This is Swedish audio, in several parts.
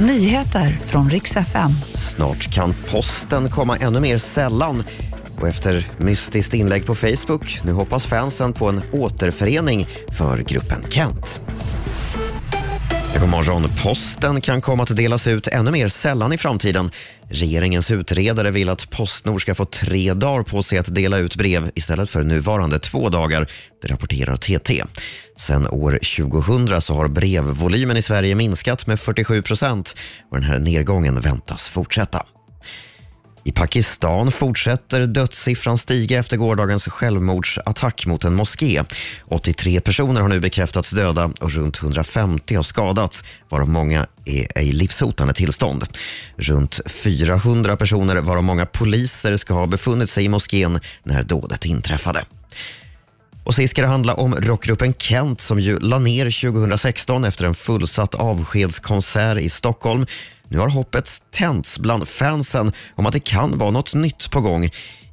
Nyheter från riks FM. Snart kan posten komma ännu mer sällan. Och efter mystiskt inlägg på Facebook, nu hoppas fansen på en återförening för gruppen Kent. God morgon. Posten kan komma att delas ut ännu mer sällan i framtiden. Regeringens utredare vill att Postnord ska få tre dagar på sig att dela ut brev istället för nuvarande två dagar, det rapporterar TT. Sen år 2000 så har brevvolymen i Sverige minskat med 47 procent och den här nedgången väntas fortsätta. I Pakistan fortsätter dödssiffran stiga efter gårdagens självmordsattack mot en moské. 83 personer har nu bekräftats döda och runt 150 har skadats, varav många är i livshotande tillstånd. Runt 400 personer, varav många poliser, ska ha befunnit sig i moskén när dådet inträffade. Och sist ska det handla om rockgruppen Kent som ju la ner 2016 efter en fullsatt avskedskonsert i Stockholm. Nu har hoppet tänts bland fansen om att det kan vara något nytt på gång.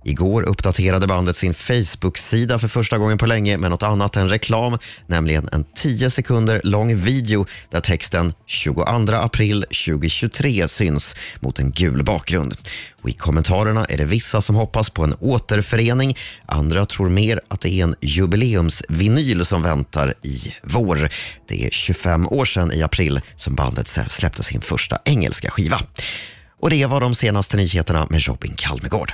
Igår uppdaterade bandet sin Facebook-sida för första gången på länge med något annat än reklam, nämligen en 10 sekunder lång video där texten 22 april 2023 syns mot en gul bakgrund. Och I kommentarerna är det vissa som hoppas på en återförening, andra tror mer att det är en jubileumsvinyl som väntar i vår. Det är 25 år sedan i april som bandet släppte sin första engelska skiva. Och Det var de senaste nyheterna med Robin Kalmegård.